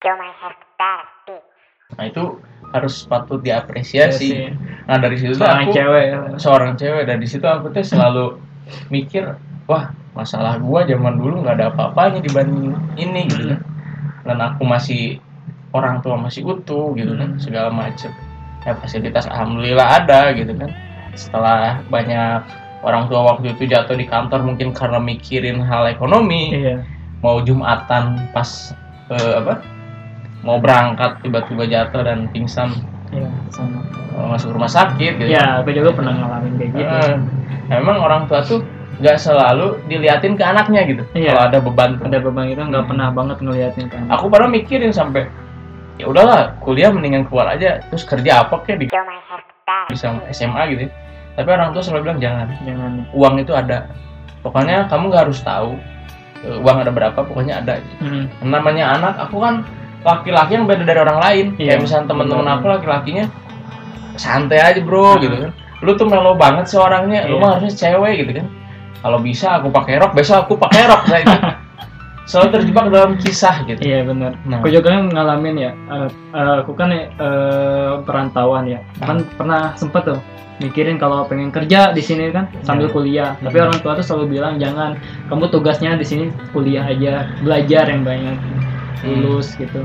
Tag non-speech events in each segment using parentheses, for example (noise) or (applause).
That bitch. nah itu harus patut diapresiasi Iya sih. nah dari situ tuh Seorang aku cewek ya. seorang cewek dari situ aku tuh selalu mikir wah masalah gua zaman dulu nggak ada apa-apanya dibanding ini gitu kan dan aku masih orang tua masih utuh gitu kan Hmm. segala macem ya fasilitas alhamdulillah ada gitu kan setelah banyak orang tua waktu itu jatuh di kantor mungkin karena mikirin hal ekonomi Iya. mau jumatan pas eh, apa mau berangkat tiba-tiba jatuh dan pingsan Iya, sama. masuk rumah sakit gitu Ya, aku juga pernah ngalamin kayak gitu. Eh, memang orang tua tuh nggak selalu diliatin ke anaknya gitu Iya. kalau ada beban tuh. Ada beban itu nggak pernah banget ngeliatin kan. aku pernah mikirin sampai ya udahlah kuliah mendingan keluar aja terus kerja apa kayak di bisa SMA gitu ya. tapi orang tua selalu bilang jangan Jangan. uang itu ada pokoknya kamu nggak harus tahu eh, uang ada berapa pokoknya ada Hmm. namanya anak aku kan laki-laki yang beda dari orang lain Iya, kayak misalnya teman-teman benar. aku laki-lakinya santai aja bro Hmm. gitu kan lu tuh melo banget sih orangnya lu Iya. mah harusnya cewek gitu kan kalau bisa aku pakai rok besok aku pakai rok saya itu (laughs) selalu terjebak dalam kisah gitu Iya benar. Nah. Aku juga kan ngalamin ya. eh, eh, aku kan eh, perantauan ya. Kan pernah sempet tuh mikirin kalau pengen kerja di sini kan sambil Iya. kuliah. Tapi Hmm. orang tua tuh selalu bilang jangan. Kamu tugasnya di sini kuliah aja, belajar yang banyak, Hmm. lulus gitu.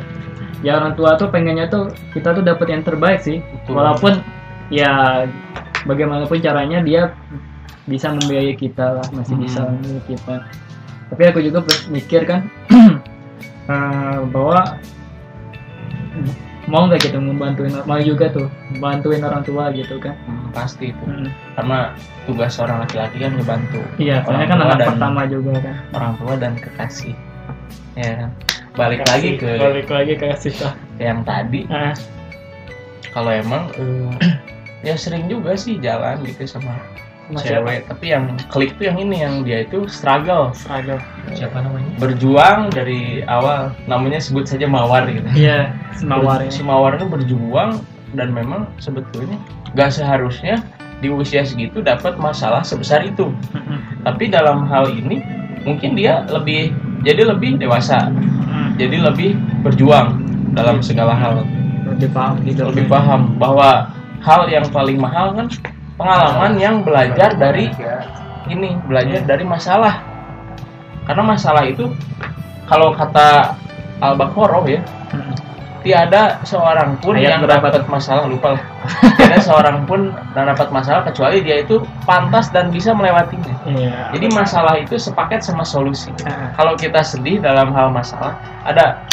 Ya orang tua tuh pengennya tuh kita tuh dapat yang terbaik sih. Betul. Walaupun ya bagaimanapun caranya dia bisa membiayai kita lah, masih Hmm. bisa membiayai kita. Tapi aku juga mikir kan (clears throat) eh, bahwa mau nggak gitu membantuin mau juga tuh bantuin orang tua gitu kan Hmm, pasti itu Hmm. karena tugas seorang laki-laki kan ngebantu iya soalnya kan anak pertama juga kan orang tua dan kekasih ya kan balik lagi ke balik lagi ke sisa yang tadi. Ah. Kalau emang eh, ya sering juga sih jalan gitu sama apa? cewek. tapi yang klik tuh yang ini yang dia itu struggle. Seragam siapa namanya? Berjuang dari awal. Namanya sebut saja mawar gitu. Iya mawar si ini mawar itu berjuang dan memang sebetulnya gak seharusnya di usia segitu dapat masalah sebesar itu. Tapi dalam hal ini mungkin dia lebih jadi lebih dewasa. Jadi lebih berjuang dalam segala hal. Lebih paham gitu. Lebih paham bahwa hal yang paling mahal kan pengalaman yang belajar dari ini belajar dari masalah. Karena masalah itu kalau kata al baqarah ya Mm. Tiada seorang pun Ayat yang berapa dapat masalah lupa lah tiada seorang pun yang dapat masalah kecuali dia itu pantas dan bisa melewatinya. Iya. Jadi masalah itu sepaket sama solusi. Ah, kalau kita sedih dalam hal masalah ada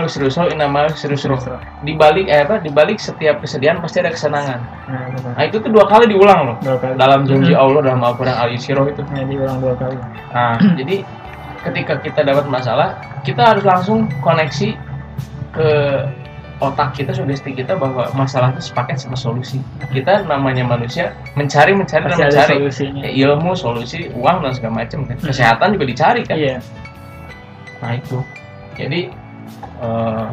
lusruso inama lusruso terus terus. di balik eh apa di balik setiap kesedihan pasti ada kesenangan. Nah benar nah itu tuh dua kali diulang loh. Dua kali. Dalam janji Mhm. Allah dalam Al-Quran Al-Yusiro itu. Nah, diulang dua kali. Nah jadi ketika kita dapat masalah kita harus langsung koneksi ke otak kita sugesti kita bahwa masalah itu sepaket sama solusi. Kita namanya manusia mencari mencari dan pasti ada mencari. solusinya. Ya, ilmu solusi uang dan segala macam kan. Mhm. kesehatan juga dicari kan. Iya. Nah itu. Jadi eh,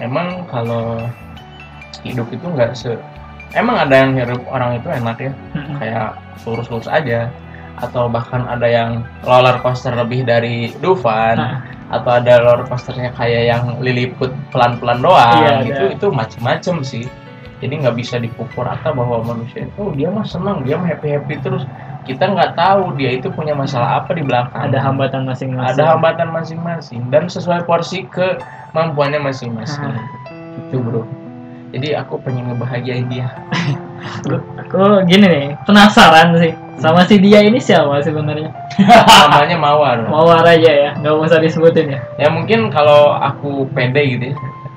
emang kalau hidup itu nggak se emang ada yang hidup orang itu enak ya. Mm-mm. kayak lurus-lurus aja. Atau bahkan ada yang roller coaster lebih dari Dufan. Nah, atau ada roller coasternya kayak yang liliput pelan-pelan doang Iya, gitu. ada. itu macem-macem sih. Jadi nggak bisa dipukul rata bahwa manusia itu oh, dia mah senang dia mah happy happy terus. Kita nggak tahu dia itu punya masalah apa di belakang. Ada hambatan masing-masing. Ada hambatan masing-masing. Dan sesuai porsi kemampuannya masing-masing. Itu bro. Jadi aku pengen ngebahagiain dia (laughs) aku, gini nih penasaran sih. Sama si dia ini siapa sebenarnya? (laughs) Namanya mawar. Mawar aja ya nggak usah disebutin ya? Ya mungkin kalau aku pede gitu ya.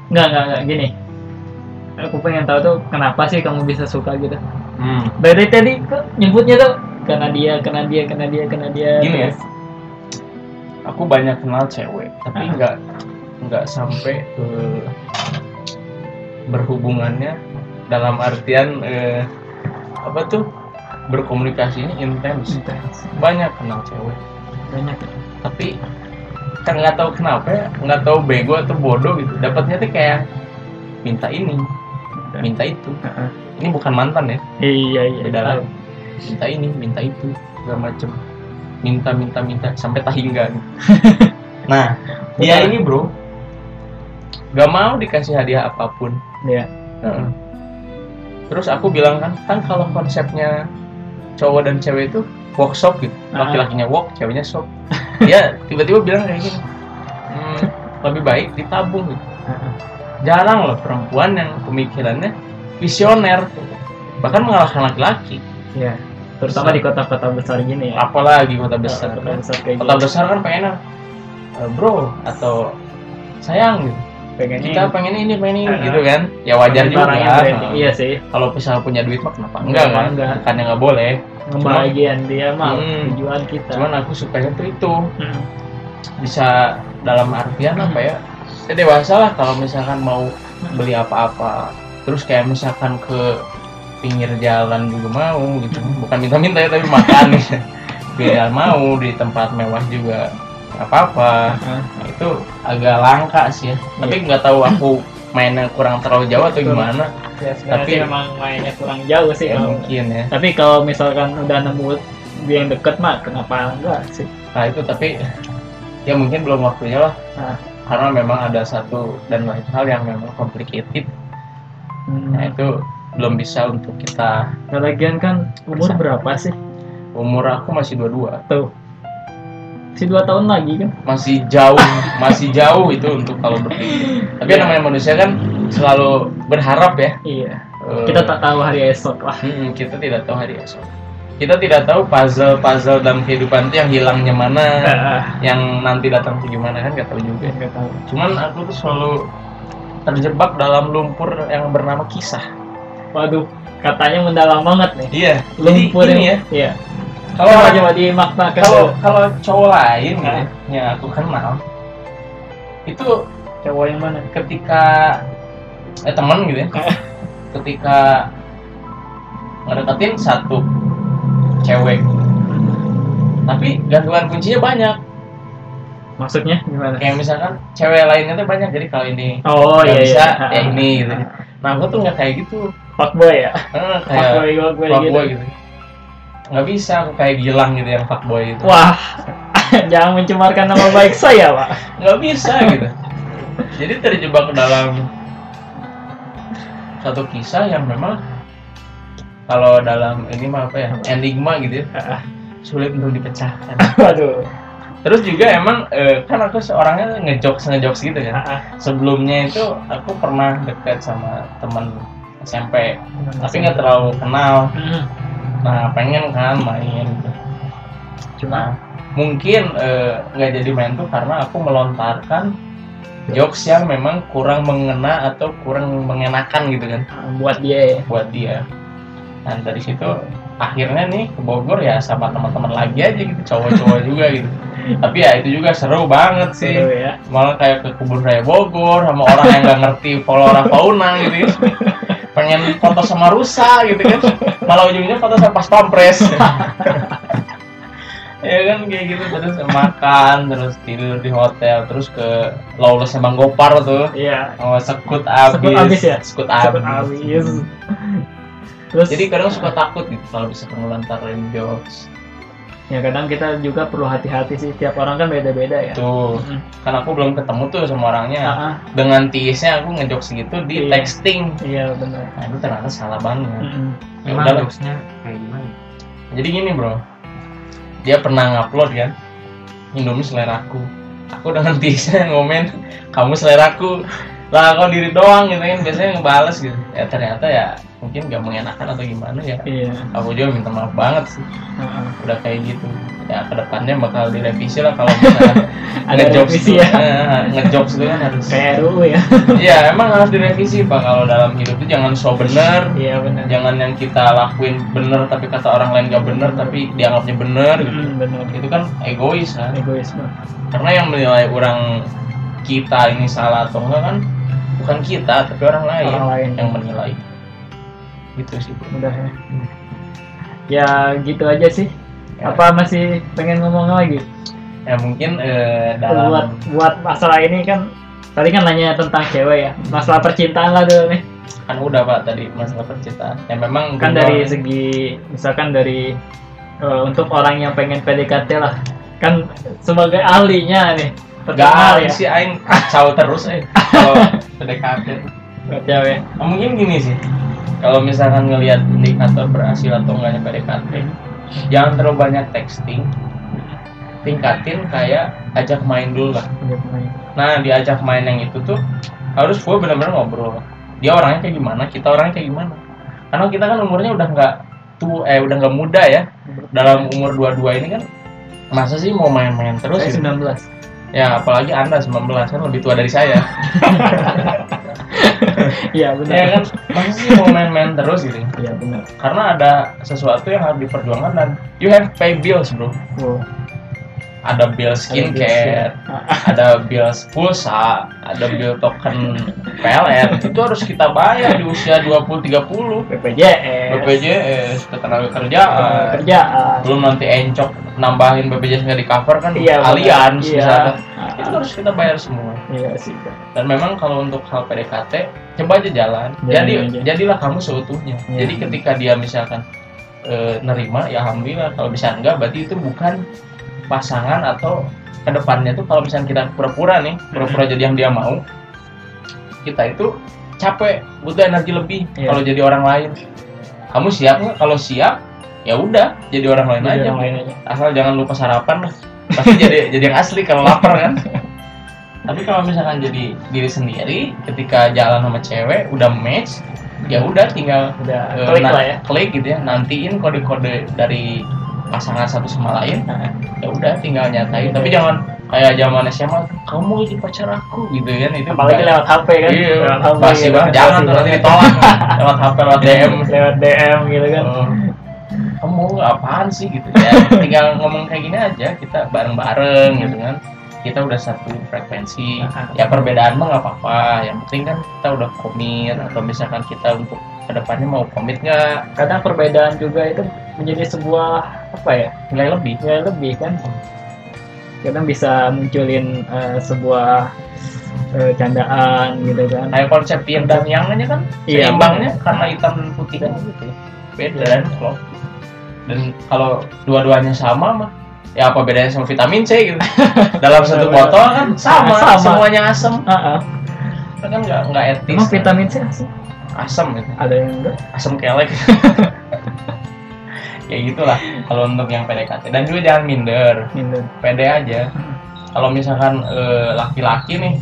Nggak nggak nggak gini. Aku pengen tahu tuh kenapa sih kamu bisa suka gitu? Hmm. dari tadi kok nyebutnya tuh karena dia karena dia karena dia karena dia Gini ya. aku banyak kenal cewek tapi nggak nggak sampai ke berhubungannya dalam artian eh, apa tuh? Berkomunikasinya intens. Intens. banyak kenal cewek. Banyak. Ya. tapi kan nggak tahu kenapa ya nggak tahu bego atau bodoh gitu. Dapatnya tuh kayak minta ini minta. itu. Ini bukan mantan ya? Iya iya beda lagi minta ini minta itu segala macem. Minta minta minta sampai tahingga. Gitu. (laughs) nah dia ini bro gak mau dikasih hadiah apa pun. Iya. Heeh. Terus aku bilang kan kan kalau konsepnya cowok dan cewek itu workshop gitu Ah. laki-lakinya work ceweknya shop dia (laughs) tiba-tiba bilang kayak gini "Hmm, lebih baik ditabung gitu Heeh. jarang loh perempuan yang pemikirannya visioner bahkan mengalahkan laki-laki Iya. Terutama di kota-kota besar gini ya. apalagi kota besar Kota besar kayak kota gitu. besar kan pengennya "Eh, bro atau sayang gitu Pengennya kita pengen ini pengen ini gitu kan? Ya wajar juga. branding. Iya sih. kalau misalnya punya duit mah kenapa? Enggak kan Enggak. bukannya nggak boleh. Ngebahagiaan dia mah Hmm. tujuan kita. cuman aku sukanya tuh itu. Hmm. bisa dalam artian apa ya? Ya dewasa lah kalau misalkan mau beli apa-apa. Terus kayak misalkan ke pinggir jalan juga mau gitu. Bukan minta-minta ya tapi makan. (laughs) Gitu biar mau di tempat mewah juga nggak apa-apa. Nah, itu agak langka sih ya tapi nggak tahu aku mainnya kurang terlalu jauh atau gimana Ya, Tapi- memang mainnya kurang jauh sih. ya kalau- mungkin ya Tapi kalau misalkan udah nemu yang deket mah kenapa enggak sih? nah itu tapi ya mungkin belum waktunya lah Nah. karena memang ada satu dan lain hal yang memang complicated Hmm. nah itu belum bisa untuk kita Nah, lagian kan umur berapa sih? umur aku masih dua-dua Tuh. Si dua tahun lagi kan? masih jauh masih jauh itu untuk kalau berpikir tapi Ya. namanya manusia kan selalu berharap ya Iya. Eh, Kita tak tahu hari esok lah. mm, kita tidak tahu hari esok kita tidak tahu puzzle-puzzle dalam kehidupan itu yang hilangnya mana (laughs) yang nanti datang tuh gimana kan nggak tahu juga Nggak tahu. cuman aku tuh selalu terjebak dalam lumpur yang bernama kisah Waduh, katanya mendalam banget nih. iya Lumpur jadi ini ya Iya. Kalau Coba coba dimaknakan kalau kalau cowok lain Nah. ya, yang aku kenal itu cowok yang mana? ketika eh teman gitu ya ketika ngedeketin satu cewek tapi gantungan kuncinya banyak Maksudnya gimana? kayak misalkan cewek lainnya tuh banyak jadi kalau ini Oh nggak iya bisa iya. ya ini gitu nah aku tuh nggak kayak gitu Fuckboy ya? Eh, kayak Fuckboy fuckboy gitu. gitu nggak bisa aku kayak Gilang gitu yang fuckboy itu Wah, (laughs) jangan mencemarkan nama baik saya, Pak. nggak bisa gitu jadi terjebak dalam satu kisah yang memang kalau dalam ini mah apa ya enigma gitu ya sulit untuk dipecahkan (laughs) Waduh. terus juga emang eh, kan aku seorangnya ngejokes ngejokes gitu kan ah. sebelumnya itu aku pernah dekat sama teman SMP tapi nggak terlalu kenal Hmm. Nah pengen kan main gitu. Cuma Nah, mungkin eh, nggak jadi main tuh karena aku melontarkan jokes yang memang kurang mengena atau kurang mengenakan gitu kan ah, buat dia ya. buat dia. Dan dari situ akhirnya nih ke Bogor ya sama teman-teman lagi aja gitu cowok-cowok (laughs) juga gitu. Tapi ya itu juga seru banget sih. Seru ya. Malah kayak ke kebun raya Bogor sama orang yang nggak ngerti flora fauna gitu ya. (laughs) Pengen foto sama rusa gitu kan. Malah ujungnya foto sama pas pampres. (laughs) ya kan kayak gitu terus makan terus tidur di hotel terus ke lawlessnya Bang Gopar tuh Iya. oh, sekut abis Sekut abis ya? sekut abis habis. (laughs) Terus jadi kadang suka takut gitu kalau bisa ngelantarin jokes ya kadang kita juga perlu hati-hati sih. Tiap orang kan beda-beda ya. tuh Mm. kan aku belum ketemu tuh sama orangnya ah. dengan tiisnya aku ngejokes gitu di Iya. texting Iya benar. nah itu ternyata salah banget Mm-mm. Ya Emang udah jokesnya kayak gimana? jadi gini bro dia pernah ngupload kan Indomie seleraku aku dengan (laughs) tiisnya ngomen kamu seleraku lah kok diri doang gitu kan biasanya ngebales gitu ya ternyata ya mungkin gak mengenakan atau gimana ya Iya. aku juga minta maaf banget sih ah. udah kayak gitu ya ke depannya bakal direvisi lah kalau misalnya (laughs) Ada revisi tuh, ya. eh, ngejokes itu kan harus Kayak RUU ya. (laughs) Iya emang harus direvisi pak kalau dalam hidup itu jangan so bener Iya benar. jangan yang kita lakuin bener tapi kata orang lain gak bener tapi dianggapnya bener gitu Mm, benar. itu kan egois kan Egoisme. karena yang menilai orang kita ini salah atau enggak kan bukan kita tapi orang lain, Orang lain. yang menilai gitu sih. Udah ya. Ya gitu aja sih. Ya. Apa masih pengen ngomong lagi? ya mungkin buat dalam buat masalah ini kan tadi kan nanya tentang cewek ya masalah percintaan lah dulu nih kan udah pak tadi masalah percintaan ya memang kan dari segi misalkan dari eh, untuk orang yang pengen PDKT lah kan sebagai ahlinya nih Gak ya sih aing kacau terus eh kalau PDKT. buat cewek Nah, mungkin gini sih. Kalau misalkan ngelihat indikator berhasil atau enggaknya PDKT, jangan terlalu banyak texting. Tingkatin kayak ajak main dulu lah. Nah, diajak main yang itu tuh harus full bener-bener ngobrol. Dia orangnya kayak gimana, kita orangnya kayak gimana. Karena kita kan umurnya udah nggak tuh eh udah nggak muda ya. Dalam umur 22 ini kan masa sih mau main-main terus saya gitu? 19 Ya, apalagi Anda 19 kan lebih tua dari saya. iya (laughs) benar ya kan, masa sih mau main-main terus gitu. iya benar Karena ada sesuatu yang harus diperjuangkan dan you have pay bills, bro. wow Ada bill skincare, ada bill pulsa, ada bill token PLN. (laughs) Itu harus kita bayar di usia 20 30. BPJS BPJS, ketenaga kerjaan. kerjaan Belum nanti encok nambahin BPJS nggak di cover kan Iya, alians Iya. misalkan. Ah. Itu harus kita bayar semua. iya sih. Dan memang kalau untuk hal PDKT, coba aja jalan. Jalan Jadi aja. jadilah kamu seutuhnya. Iya. Jadi ketika dia misalkan e, nerima, ya alhamdulillah. Kalau bisa enggak, berarti itu bukan pasangan atau ke depannya tuh kalau misalnya kita pura-pura nih, pura-pura jadi yang dia mau, kita itu capek, butuh energi lebih Iya. kalau jadi orang lain. Kamu siap nggak? Kalau siap, ya udah jadi orang lain Jadi aja. orang lain aja Asal jangan lupa sarapan lah. Pasti jadi (laughs) jadi yang asli kalau lapar kan. (laughs) Tapi kalau misalkan jadi diri sendiri, ketika jalan sama cewek udah match, ya udah tinggal udah eh, klik lah ya klik gitu ya, nantiin kode-kode dari pasangan satu sama lain. Nah, Ya udah tinggal nyatain. Tapi jangan kayak zaman SMA, kamu jadi pacar aku gitu kan itu. apalagi lewat HP kan Iya, lewat HP basi gitu. banget. Jangan Basi tuh nanti banget. ditolak (laughs) lewat HP lewat DM. (laughs) lewat DM gitu kan Oh, kamu apaan sih gitu ya tinggal ngomong kayak gini aja kita bareng-bareng gitu kan kita udah satu frekuensi. Nah. ya perbedaan mah nggak apa-apa. Yang penting kan kita udah komit atau misalkan kita untuk ke depannya mau komit nggak? Kadang perbedaan juga itu menjadi sebuah apa ya nilai lebih. nilai lebih kan. Kadang bisa munculin eh, sebuah eh, candaan gitu kan. Kayak konsep yin dan yang aja kan Iya, seimbangnya karena hitam dan putihnya gitu ya. Beda kan klop dan kalau dua-duanya sama mah ya apa bedanya sama vitamin C gitu? (laughs) Dalam satu botol kan sama, Sama. semuanya asam Ah, ah. kan nggak nggak etis emang vitamin C asam? asam gitu. Ada yang enggak? Asam kelek. (laughs) Ya gitulah kalau untuk yang PDKT dan juga jangan minder. Minum pede aja. Kalau misalkan eh, laki-laki nih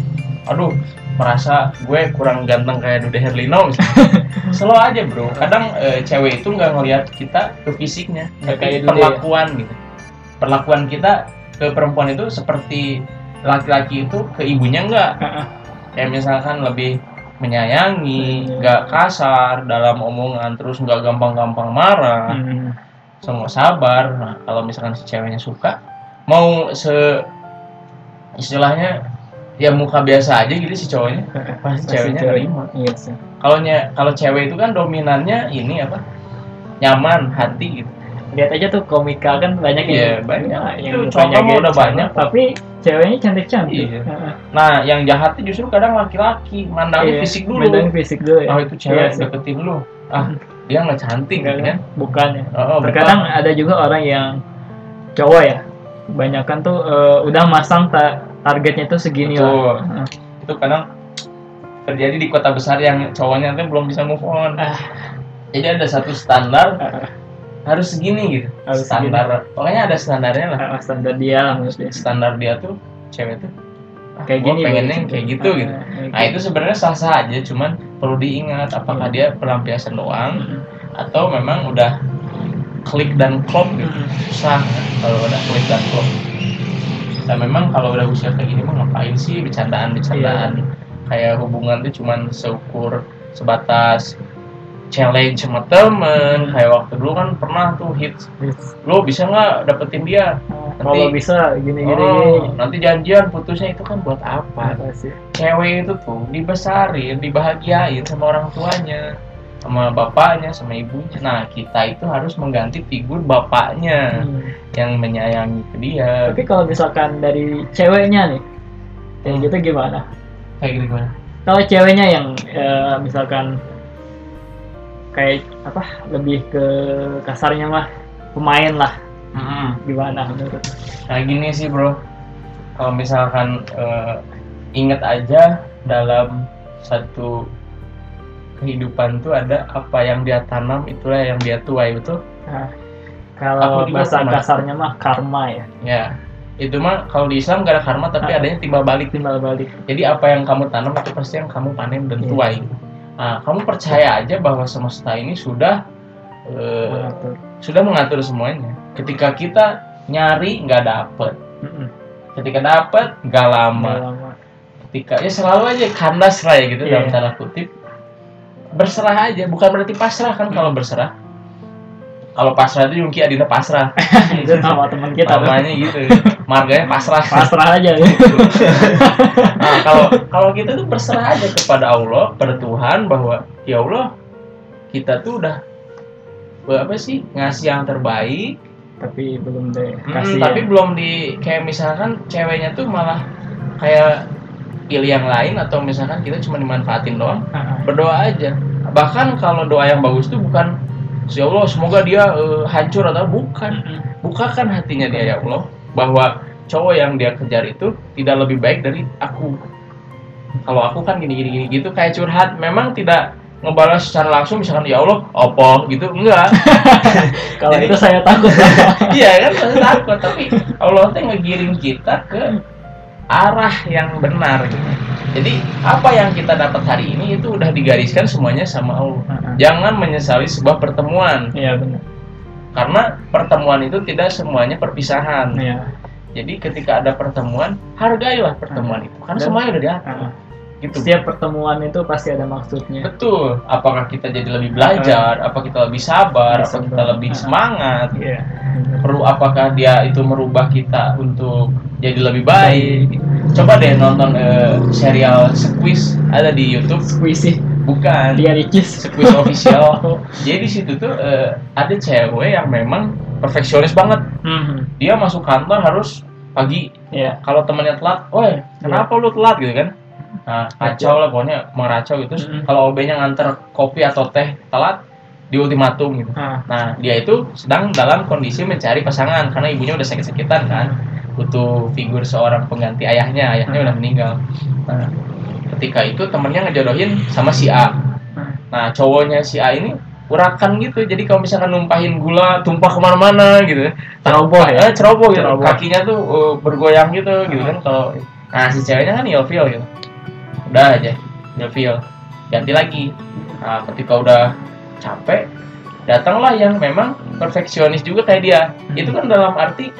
aduh merasa gue kurang ganteng kayak Dude Herlino misalnya. (laughs) Slow aja bro. Kadang eh, cewek itu nggak ngelihat kita ke fisiknya Nggak kayak ya? perlakuan gitu perlakuan kita ke perempuan itu seperti laki-laki itu ke ibunya enggak kayak misalkan lebih menyayangi Hmm. nggak kasar dalam omongan terus nggak gampang-gampang marah Hmm. semua sabar. Nah kalau misalkan si ceweknya suka mau se istilahnya ya muka biasa aja gitu si cowoknya pasti ceweknya terima iya sih. Kalau kalau cewek itu kan dominannya ini apa? Nyaman hati gitu lihat aja tuh komika kan banyak Iya, yang banyak. ya, Itu yang mukanya mah udah banyak. tapi ceweknya cantik cantik Iya. nah yang jahatnya justru kadang laki-laki mandangnya fisik dulu Iya, fisik dulu ya oh itu cewek Iya sih. deketin lu ah dia nggak cantik Enggak kan? kan bukan ya oh, bukan. terkadang ada juga orang yang cowok ya kebanyakan tuh eh, udah masang ta- targetnya tuh segini Betul. lah Heeh. itu kadang terjadi di kota besar yang cowoknya tuh belum bisa move on Ah. jadi ada satu standar. Harus segini gitu. Harus standar. Pokoknya ada standarnya lah. Ah, standar dia lah maksudnya. Standar dia tuh cewek tuh ah, kayak gini pengennya gitu. kayak gitu Ah, gitu kayak nah itu sebenarnya sah sah aja cuman perlu diingat apakah Iya. dia pelampiasan doang Mm. atau memang udah klik dan klop gitu. Mm. susah kan kalau udah klik dan klop. Dan memang kalau udah usia kayak gini mah ngapain sih? Bercandaan bercandaan. Iya. kayak hubungan tuh cuman seukur sebatas challenge sama temen. Kayak waktu dulu kan pernah tuh hits Yes. lo bisa nggak dapetin dia? Kalau bisa gini gini oh, gini nanti janjian putusnya itu kan buat apa? Sih? Cewek itu tuh dibesarin dibahagiain sama orang tuanya sama bapaknya sama ibunya. Nah kita itu harus mengganti figur bapaknya Hmm. yang menyayangi ke dia. Tapi kalau misalkan dari ceweknya nih kayak Hmm. gitu gimana? Kayak gitu gimana? Kalau ceweknya yang eh, misalkan kayak apa lebih ke kasarnya mah pemain lah. Gimana menurut? Kayak gini sih bro. Kalau misalkan eh, ingat aja dalam satu kehidupan tuh ada apa yang dia tanam itulah yang dia tuai betul? Nah, kalau bahasa kasarnya mah karma ya. Ya. Itu mah kalau di Islam gak ada karma tapi Ah. adanya timbal balik. Timbal balik. Jadi apa yang kamu tanam itu pasti yang kamu panen dan Iya. tuai nah kamu percaya aja bahwa semesta ini sudah eh, mengatur. sudah mengatur semuanya. Ketika kita nyari nggak dapet. Mm-mm. ketika dapet nggak lama. Nggak lama. ketika ya selalu aja kandas lah ya gitu Iya. dalam tanda kutip. Berserah aja bukan berarti pasrah kan kalau berserah kalau pasrah itu Yungki Adina pasrah. (laughs) Itu nama teman kita. Namanya gitu. Marganya pasrah. Pasrah aja. Ya nah kalau kalau kita tuh berserah aja kepada Allah pada Tuhan bahwa ya Allah kita tuh udah apa sih ngasih yang terbaik. Tapi belum deh Mm, kasih tapi ya. belum di kayak misalkan ceweknya tuh malah kayak pilih yang lain atau misalkan kita cuma dimanfaatin doang Ah, ah. berdoa aja. Bahkan kalau doa yang bagus tuh bukan ya Allah semoga dia eh, hancur atau bukan. Bukakan hatinya dia ya Allah bahwa cowok yang dia kejar itu tidak lebih baik dari aku. Kalau aku kan gini gini gini gitu kayak curhat. Memang tidak ngebalas secara langsung misalkan ya Allah apa? gitu enggak. (laughs) Kalau itu saya takut. (laughs) Iya kan saya takut. Tapi Allah tuh ngegiring kita ke arah yang benar. gitu. Jadi apa yang kita dapat hari ini itu udah digariskan semuanya sama Allah. Ah, ah. Jangan menyesali sebuah pertemuan iya benar karena pertemuan itu tidak semuanya perpisahan. iya Jadi ketika ada pertemuan, hargailah pertemuan itu karena Dan- semuanya udah diatur. Ah, ah. Gitu. setiap pertemuan itu pasti ada maksudnya. Betul. Apakah kita jadi lebih belajar, apa kita lebih sabar, apa kita lebih Ah. semangat, iya. Perlu apakah dia itu merubah kita untuk jadi lebih baik? Coba deh nonton eh, serial Squeeze. Ada di YouTube? Squishy bukan. Dia ricis. Squeeze (laughs) official. Jadi di situ tuh eh, ada cewek yang memang perfeksionis banget. Mhm. dia masuk kantor harus pagi. Iya. Kalau temannya telat woi kenapa lu telat? Gitu kan nah kacau lah pokoknya meracau gitu Terus Mm-mm. kalau OB-nya nganter kopi atau teh telat di ultimatum gitu Ah, Nah, dia itu sedang dalam kondisi mencari pasangan karena ibunya udah sakit-sakitan kan. Butuh figur seorang pengganti ayahnya, ayahnya udah meninggal. Nah, ketika itu temennya ngejodohin sama si A. Nah, cowoknya si A ini urakan gitu. Jadi kalau misalkan numpahin gula tumpah ke mana-mana gitu. Ceroboh ya? Eh, ceroboh gitu. Ceroboh. Kakinya tuh uh, bergoyang gitu gitu kan kalau Nah, si ceweknya kan ilfeel gitu. Udah aja, ilfeel. Ganti lagi. Nah, ketika udah capek, datanglah yang memang perfeksionis juga kayak dia. Hmm. Itu kan dalam arti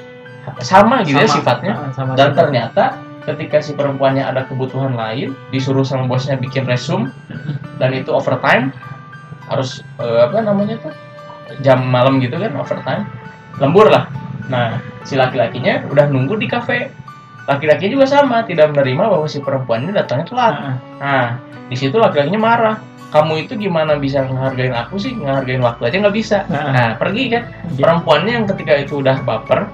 sama gitu ya sama- sifatnya. ah, sama Dan ternyata ketika si perempuannya ada kebutuhan lain, disuruh sama bosnya bikin resume dan itu overtime harus eh, apa namanya tuh jam malam gitu kan overtime lembur lah. Nah si laki-lakinya udah nunggu di kafe. Laki-lakinya juga sama tidak menerima bahwa si perempuan ini datangnya telat. Ah, ah. Nah di situ laki-lakinya marah. Kamu itu gimana bisa ngehargain aku sih? Ngehargain waktu aja nggak bisa. Ah. Nah pergi kan Dia- perempuannya yang ketika itu udah baper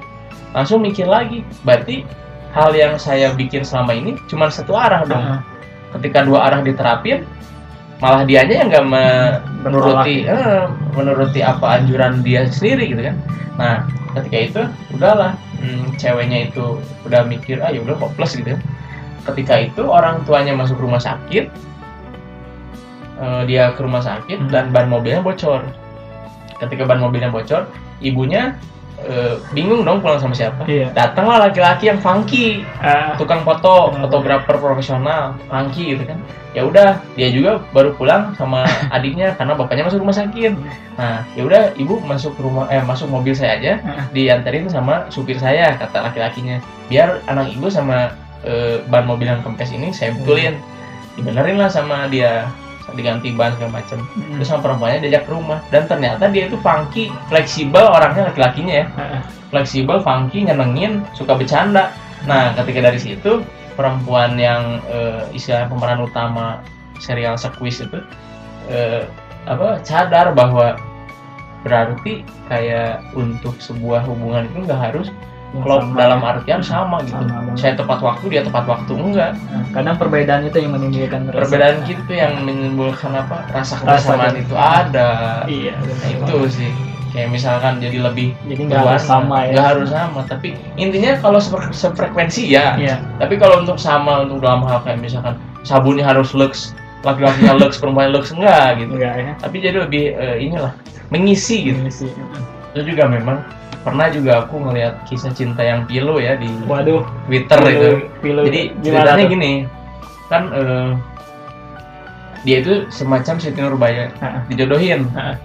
langsung mikir lagi berarti hal yang saya bikin selama ini cuma satu arah dong ketika dua arah diterapin malah dianya yang nggak me- menuruti eh, menuruti apa anjuran dia sendiri gitu kan. Nah ketika itu udahlah hmm, ceweknya itu udah mikir ah ya udah hopeless gitu ya. Ketika itu orang tuanya masuk rumah sakit eh, dia ke rumah sakit Hmm. dan ban mobilnya bocor. Ketika ban mobilnya bocor ibunya eh, bingung dong pulang sama siapa iya datanglah laki-laki yang funky Ah, tukang foto, fotografer profesional, funky gitu kan. Ya udah, dia juga baru pulang sama (laughs) adiknya karena bapaknya masuk rumah sakit. Nah, ya udah, ibu masuk rumah eh masuk mobil saya aja, Ah. dianterin sama supir saya kata laki-lakinya. Biar anak ibu sama eh, ban mobil yang kempes ini saya betulin. Dibenerin lah sama dia diganti ban segala macem mm. terus sama perempuannya diajak ke rumah dan ternyata dia itu funky fleksibel orangnya laki-lakinya ya ah. fleksibel, funky, nyenengin, suka bercanda. Nah, ketika dari situ perempuan yang eh, istilah pemeran utama serial Squeeze itu eh, apa sadar bahwa berarti kayak untuk sebuah hubungan itu nggak harus Sama. dalam artian sama gitu. Sama. Saya tepat waktu, dia tepat waktu enggak. Nah, kadang perbedaan itu yang menimbulkan rasa- Perbedaan gitu yang menimbulkan apa rasa Rasa kebersamaan gitu. itu ada. iya Nah, itu sih kayak misalkan jadi lebih Jadi nggak harus sama ya. nggak harus sama tapi intinya kalau sefre- sefrekuensi ya Iya. tapi kalau untuk sama untuk dalam hal kayak misalkan sabunnya harus lux laki-lakinya (laughs) lux perempuan lux enggak gitu Enggak ya. tapi jadi lebih eh, inilah mengisi gitu Ini sih. Itu juga memang pernah juga aku ngelihat kisah cinta yang pilu ya di Waduh. Twitter pilu- itu pilu jadi ceritanya tuh? gini kan eh, dia itu semacam Siti Nurbaya Heeh. dijodohin Heeh.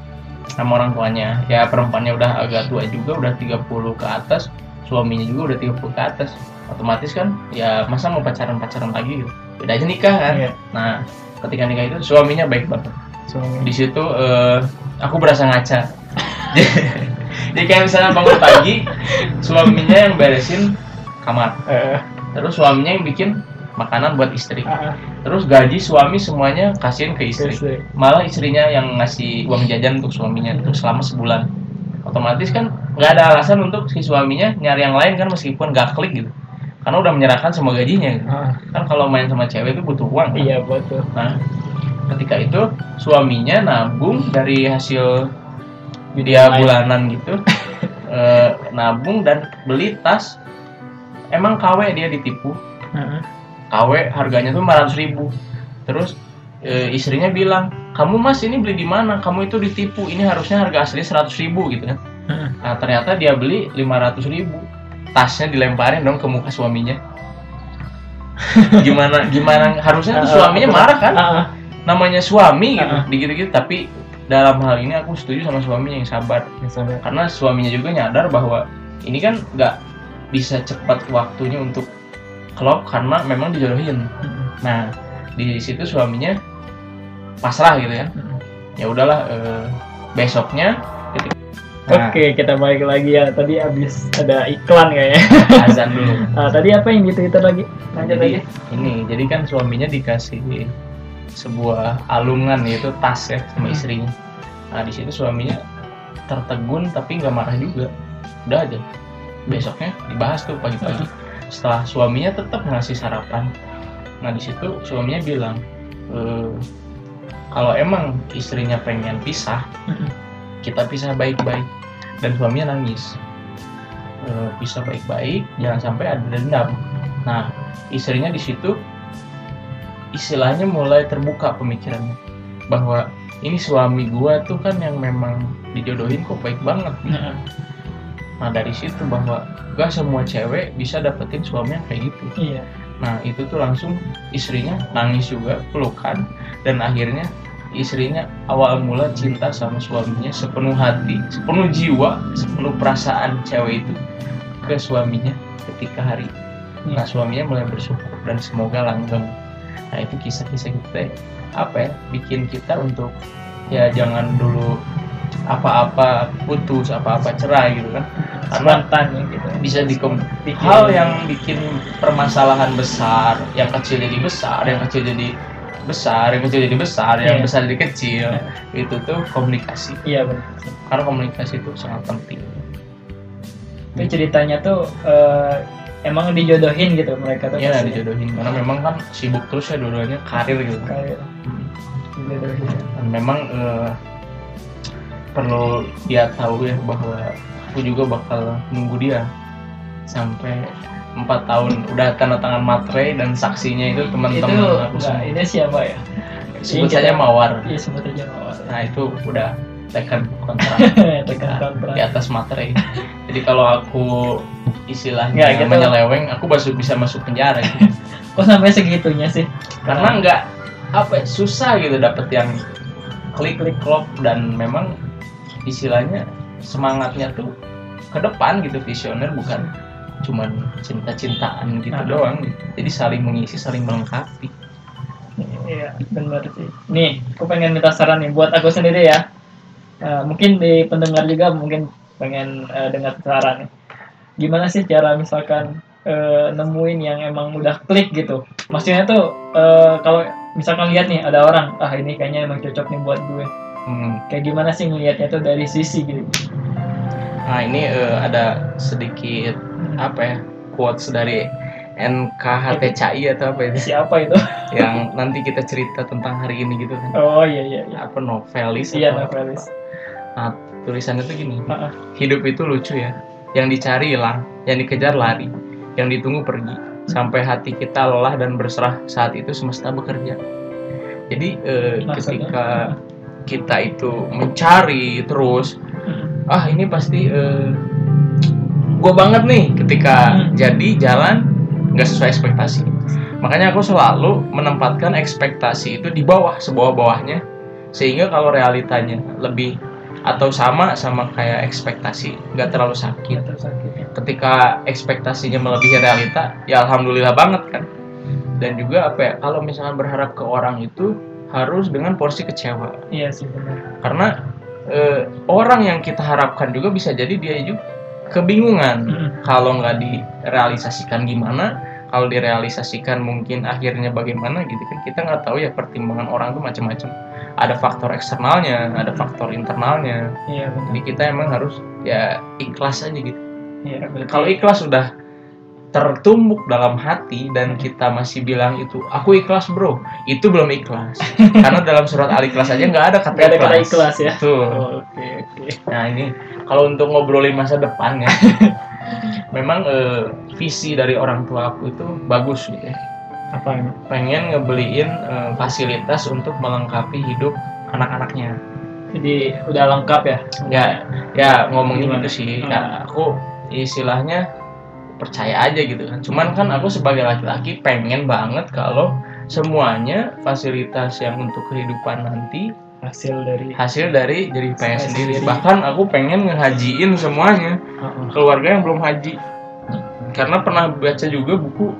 sama orang tuanya ya perempuannya udah agak tua juga udah 30 ke atas suaminya juga udah 30 ke atas otomatis kan ya masa mau pacaran-pacaran lagi gitu beda aja nikah kan Iya. nah ketika nikah itu suaminya baik banget Suami. di situ eh, aku berasa ngaca (laughs) jadi kayak misalnya bangun pagi (laughs) suaminya yang beresin kamar. Terus suaminya yang bikin makanan buat istri. Terus gaji suami semuanya kasihin ke istri. Malah istrinya yang ngasih uang jajan untuk suaminya untuk selama sebulan. Otomatis kan nggak ada alasan untuk si suaminya nyari yang lain kan meskipun gak klik gitu. Karena udah menyerahkan semua gajinya gitu. Ah, kan kalau main sama cewek itu butuh uang. Kan? iya betul. nah ketika itu suaminya nabung dari hasil dia Lain. bulanan gitu. (laughs) Eh, nabung dan beli tas. Emang KW dia ditipu. Heeh. KW harganya tuh 500 ribu. Terus e, istrinya bilang kamu mas ini beli di mana? Kamu itu ditipu. Ini harusnya harga asli 100 ribu gitu kan. Heeh. nah ternyata dia beli 500 ribu. Tasnya dilemparin dong ke muka suaminya. (laughs) Gimana gimana? Harusnya tuh suaminya marah kan? Namanya suami gitu Ah. gitu-gitu tapi dalam hal ini aku setuju sama suaminya yang sabar Misalnya. karena suaminya juga nyadar bahwa ini kan nggak bisa cepat waktunya untuk klop karena memang dijodohin. Nah, di situ suaminya pasrah gitu. Heeh. Ya udahlah eh, besoknya ketika Nah, Oke, kita balik lagi ya. Tadi habis ada iklan kayaknya. (laughs) azan dulu. Ah, tadi apa yang di Twitter lagi? Lanjut Jadi lagi. ini, jadi kan suaminya dikasih sebuah alungan yaitu tas ya sama Hmm. istrinya. Nah, di situ suaminya tertegun tapi nggak marah juga. Udah aja. Besoknya dibahas tuh pagi-pagi. Setelah suaminya tetap ngasih sarapan. Nah, di situ suaminya bilang, "Eh, kalau emang istrinya pengen pisah, Heeh. kita pisah baik-baik dan suaminya nangis Eh, pisah baik-baik jangan sampai ada dendam nah istrinya di situ istilahnya mulai terbuka pemikirannya bahwa ini suami gua tuh kan yang memang dijodohin kok baik banget nah dari situ bahwa gak semua cewek bisa dapetin suami yang kayak gitu Iya. Nah itu tuh langsung istrinya nangis juga pelukan dan akhirnya istrinya awal mula cinta sama suaminya sepenuh hati, sepenuh jiwa, sepenuh perasaan cewek itu ke suaminya ketika hari. Nah suaminya mulai bersyukur dan semoga langgeng. Nah itu kisah-kisah kita apa ya bikin kita untuk ya jangan dulu apa-apa putus apa-apa cerai gitu kan karena Spontan ya gitu. bisa dikom Bikin- hal yang bikin permasalahan besar yang kecil jadi besar yang kecil jadi besar yang kecil jadi besar yang Iya. besar jadi kecil itu tuh komunikasi Iya benar. karena komunikasi itu sangat penting Itu ceritanya tuh eh, emang dijodohin gitu mereka tuh. ya pasti. dijodohin karena memang kan sibuk terus ya dua-duanya karir gitu Hmm. dijodohin. dan memang eh, perlu dia tahu ya bahwa aku juga bakal nunggu dia sampai empat tahun udah tanda tangan materai dan saksinya itu teman-teman aku semua ini siapa ya? sebut Iya, saja mawar Iya sebut aja mawar. nah itu udah tekan kontrak (laughs) Tekan kontrak. di atas materai jadi kalau aku istilahnya Nggak, gitu. menyeleweng aku masuk bisa masuk penjara gitu. (laughs) Kok sampai segitunya sih? karena nggak apa ya, susah gitu dapet yang klik klik klop dan memang istilahnya semangatnya tuh ke depan gitu visioner bukan cuman cinta-cintaan gitu Nah. doang gitu. jadi saling mengisi saling melengkapi Iya, benar sih. Nih, aku pengen minta saran nih buat aku sendiri ya. Eh, mungkin di pendengar juga mungkin pengen eh, dengar saran nih. Gimana sih cara misalkan eh, nemuin yang emang udah klik gitu? Maksudnya tuh eh, kalau misalkan lihat nih ada orang, ah ini kayaknya emang cocok nih buat gue. Hmm. Kayak gimana sih ngelihatnya tuh dari sisi gitu? nah ini eh, ada sedikit apa ya quotes dari NKHTCI atau apa itu Siapa itu? yang nanti kita cerita tentang hari ini gitu kan Oh iya iya iya. apa novelis Iya atau apa. Novelis. Nah, tulisannya tuh gini. Heeh. Hidup itu lucu ya. Yang dicari hilang, yang dikejar lari, yang ditunggu pergi. Sampai hati kita lelah dan berserah saat itu semesta bekerja. Jadi eh, ketika kita itu mencari terus, Mm. ah ini pasti gue banget nih ketika Hmm. jadi jalan nggak sesuai ekspektasi. Makanya aku selalu menempatkan ekspektasi itu di bawah, sebawah-bawahnya, sehingga kalau realitanya lebih atau sama sama kayak ekspektasi, nggak terlalu sakit. Sakit. Ketika ekspektasinya melebihi realita, ya alhamdulillah banget kan. Dan juga apa ya, kalau misalnya berharap ke orang itu harus dengan porsi kecewa Iya sih benar. karena eh, orang yang kita harapkan juga bisa jadi dia juga kebingungan Mm. kalau nggak direalisasikan gimana kalau direalisasikan mungkin akhirnya bagaimana gitu kan. Kita nggak tahu ya pertimbangan orang tuh macam-macam. Ada faktor eksternalnya ada faktor internalnya. Iya benar. jadi kita emang harus ya ikhlas aja gitu. Iya kalau ikhlas sudah tertumbuk dalam hati dan kita masih bilang itu aku ikhlas bro. Itu belum ikhlas. (laughs) Karena dalam surat al ikhlas aja nggak ada kata Nggak ada ikhlas, kata ikhlas. ya? Betul. Oh, Oke oke. Nah ini kalau untuk ngobrolin masa depan ya, (laughs) memang eh, visi dari orang tua aku itu bagus gitu ya. Apa ini? Pengen ngebeliin eh, fasilitas untuk melengkapi hidup anak-anaknya. Jadi udah lengkap ya? Ya, ya ngomongin Gimana? gitu sih. Hmm. Ya, aku istilahnya percaya aja gitu kan. Cuman kan aku sebagai laki-laki pengen banget kalau semuanya fasilitas yang untuk kehidupan nanti Hasil dari. hasil dari jadi saya Saya sendiri. sendiri. Bahkan aku pengen ngehajiin semuanya. Heeh. keluarga yang belum haji karena pernah baca juga buku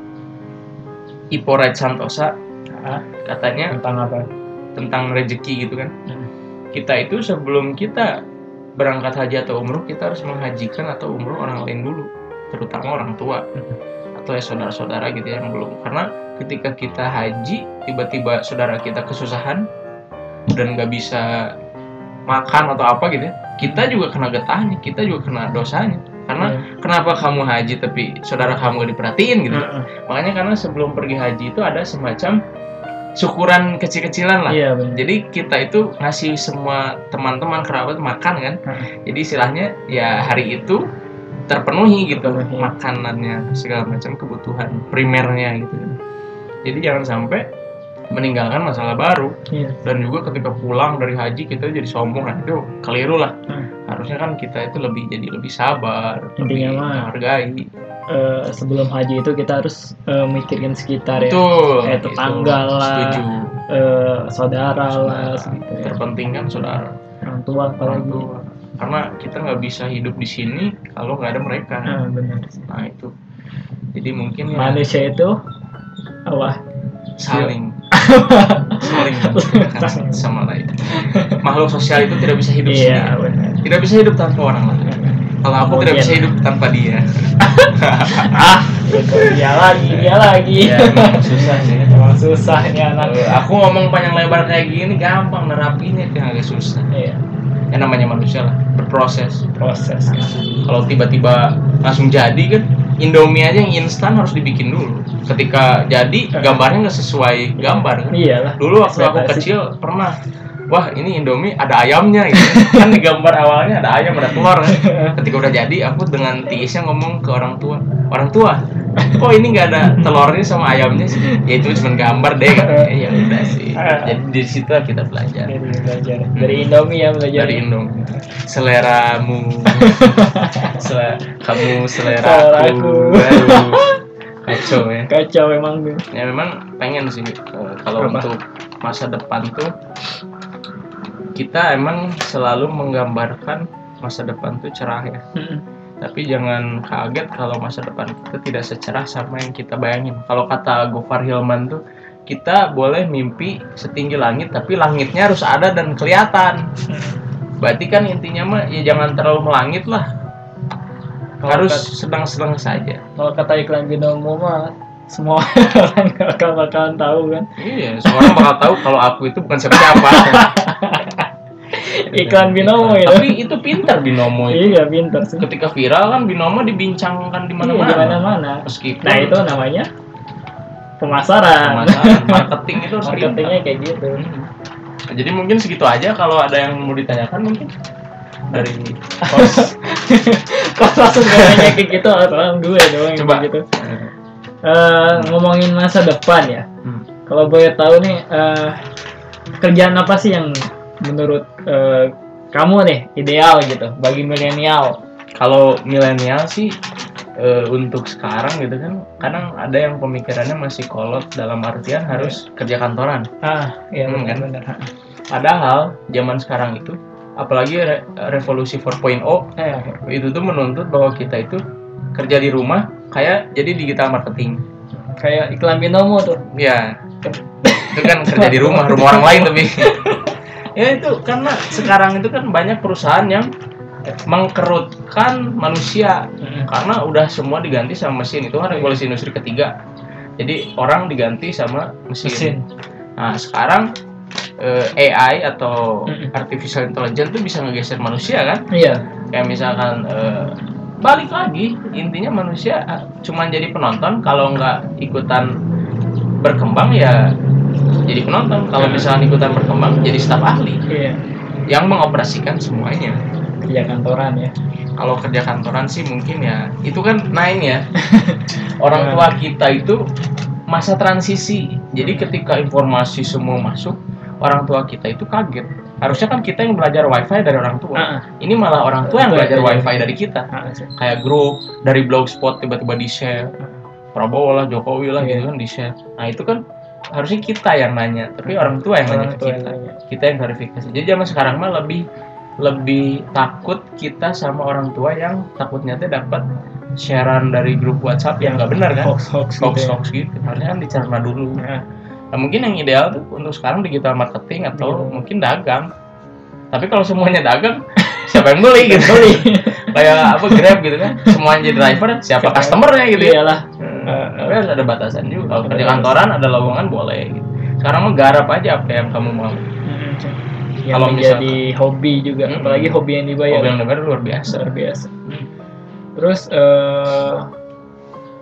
Ipo Red Santosa Ah, katanya tentang apa? tentang rezeki gitu kan Hmm. kita itu sebelum kita berangkat haji atau umroh kita harus menghajikan atau umroh orang lain dulu terutama orang tua atau ya saudara-saudara gitu yang belum karena ketika kita haji tiba-tiba saudara kita kesusahan dan nggak bisa makan atau apa gitu ya kita juga kena getahnya kita juga kena dosanya karena Iya. kenapa kamu haji tapi saudara kamu gak diperhatiin gitu Heeh. makanya karena sebelum pergi haji itu ada semacam syukuran kecil-kecilan lah Iya benar. jadi kita itu ngasih semua teman-teman kerabat makan kan Heeh. jadi istilahnya ya hari itu terpenuhi gitu Terpenuhi. makanannya segala macam kebutuhan primernya gitu jadi jangan sampai meninggalkan masalah baru Iya. dan juga ketika pulang dari haji kita jadi sombong nah itu keliru lah Hmm. harusnya kan kita itu lebih jadi lebih sabar Intinya lebih mah, menghargai Eh, sebelum haji itu kita harus eh, mikirin sekitar ya. betul Kayak gitu. tetangga lah. setuju Eh, saudara lah, Saudara. gitu ya. terpenting kan saudara orang tua orang apalagi. tua karena kita nggak bisa hidup di sini kalau nggak ada mereka Ah, benar. nah itu jadi mungkin ya Manusia itu apa? saling saling sama lain. Makhluk sosial itu tidak bisa hidup Iya, sendiri. benar. tidak bisa hidup tanpa orang lain. Kalau aku tidak bisa hidup tanpa dia. (laughs) Ah, dia lagi, dia lagi. ya emang susah sih. Emang susah nih anak. Aku ngomong panjang lebar kayak gini gampang nerapinya itu yang agak susah. Iya, ya namanya manusia lah. Berproses. Proses. kalau tiba-tiba langsung jadi kan Indomie aja yang instan harus dibikin dulu. Ketika jadi gambarnya nggak sesuai gambar kan. Iyalah. dulu waktu aku kecil pernah wah ini Indomie ada ayamnya gitu kan di gambar awalnya ada ayam ada telur. Ketika udah jadi aku dengan tiisnya ngomong ke orang tua orang tua oh ini nggak ada telurnya sama ayamnya sih? Ya itu cuma gambar deh kan. Ya udah sih. Jadi di situ kita belajar. Dari belajar. Dari Indomie ya belajar. dari Indomie. Seleramu. Sel- kamu selera aku. kacau ya. Kacau emang ya memang pengen sih eh, kalau untuk masa depan tuh kita emang selalu menggambarkan masa depan tuh cerah ya. Tapi jangan kaget kalau masa depan kita tidak secerah sama yang kita bayangin. Kalau kata Gofar Hilman tuh kita boleh mimpi setinggi langit tapi langitnya harus ada dan kelihatan. Berarti kan intinya mah ya jangan terlalu melangit lah. Kalau harus sedang-sedang saja. Kalau kata iklan binomo mah semua (laughs) orang bakal bakalan tahu kan. iya semua orang bakal tahu kalau aku itu bukan siapa-siapa (laughs) Iklan binomo itu. tapi itu pintar binomo itu Iya pintar sih. ketika viral kan binomo dibincangkan di Iya, mana-mana di mana-mana. meskipun Nah itu namanya pemasaran. pemasaran, marketing itu harus Marketingnya pintar. kayak gitu. Hmm. jadi mungkin segitu aja kalau ada yang mau ditanyakan mungkin dari host (laughs) Kok langsung nanya kayak gitu atau gue doang coba gitu. Eh, ngomongin masa depan ya. Hmm. Kalau boleh tahu nih eh, kerjaan apa sih yang menurut eh, kamu nih ideal gitu bagi milenial? kalau milenial sih eh, untuk sekarang gitu kan kadang ada yang pemikirannya masih kolot dalam artian harus kerja kantoran Ah, iya Hmm, kan? benar-benar. padahal zaman sekarang itu apalagi re- revolusi 4.0 Eh, itu tuh menuntut bahwa kita itu kerja di rumah kayak jadi digital marketing kayak iklan binomo tuh. ya itu kan kerja di rumah (laughs) rumah orang lain tapi (laughs) ya itu karena sekarang itu kan banyak perusahaan yang mengkerutkan manusia. Karena udah semua diganti sama mesin. Itu kan revolusi industri ketiga. Jadi orang diganti sama mesin, Mesin. nah sekarang eh, AI atau artificial intelligence itu bisa ngegeser manusia kan? Iya. kayak misalkan eh, balik lagi intinya manusia eh, cuman jadi penonton. Kalau nggak ikutan berkembang ya jadi penonton. Kalau Hmm. misalkan ikutan berkembang jadi staf ahli. Iya. yang mengoperasikan semuanya. Kerja kantoran ya. kalau kerja kantoran sih mungkin ya itu kan naik ya. (laughs) Orang tua kita itu masa transisi. Jadi ketika informasi semua masuk orang tua kita itu kaget. Harusnya kan kita yang belajar wifi dari orang tua. Ah, ah. ini malah orang tua yang belajar wifi dari kita. Ah, sih. kayak grup dari blogspot tiba-tiba di share Prabowo lah Jokowi lah gitu Iya. kan di share nah itu kan harusnya kita yang nanya tapi orang tua yang nanya ke yang kita nanya. kita yang verifikasi jadi zaman sekarang mah lebih lebih takut kita sama orang tua yang takutnya tuh dapat sharean dari grup WhatsApp yang nggak benar kan Hoax hoax gitu. hoax ya. hoax gitu harusnya kan dicerna dulu Nah, nah, mungkin yang ideal tuh untuk sekarang digital marketing atau Iya. mungkin dagang tapi kalau semuanya dagang (laughs) siapa yang beli gitu beli. (laughs) kayak apa grab gitu kan? Semuanya jadi driver siapa customernya gitu ya? Iyalah. Hmm, tapi harus ada batasan juga. Kalau kerja kantoran ada lowongan boleh gitu. Sekarang mah garap aja apa yang kamu mau. Mm-mm. Yang Kalau menjadi hobi juga, apalagi hobi yang dibayar. Hobi yang dengar luar biasa. Luar biasa. Terus eh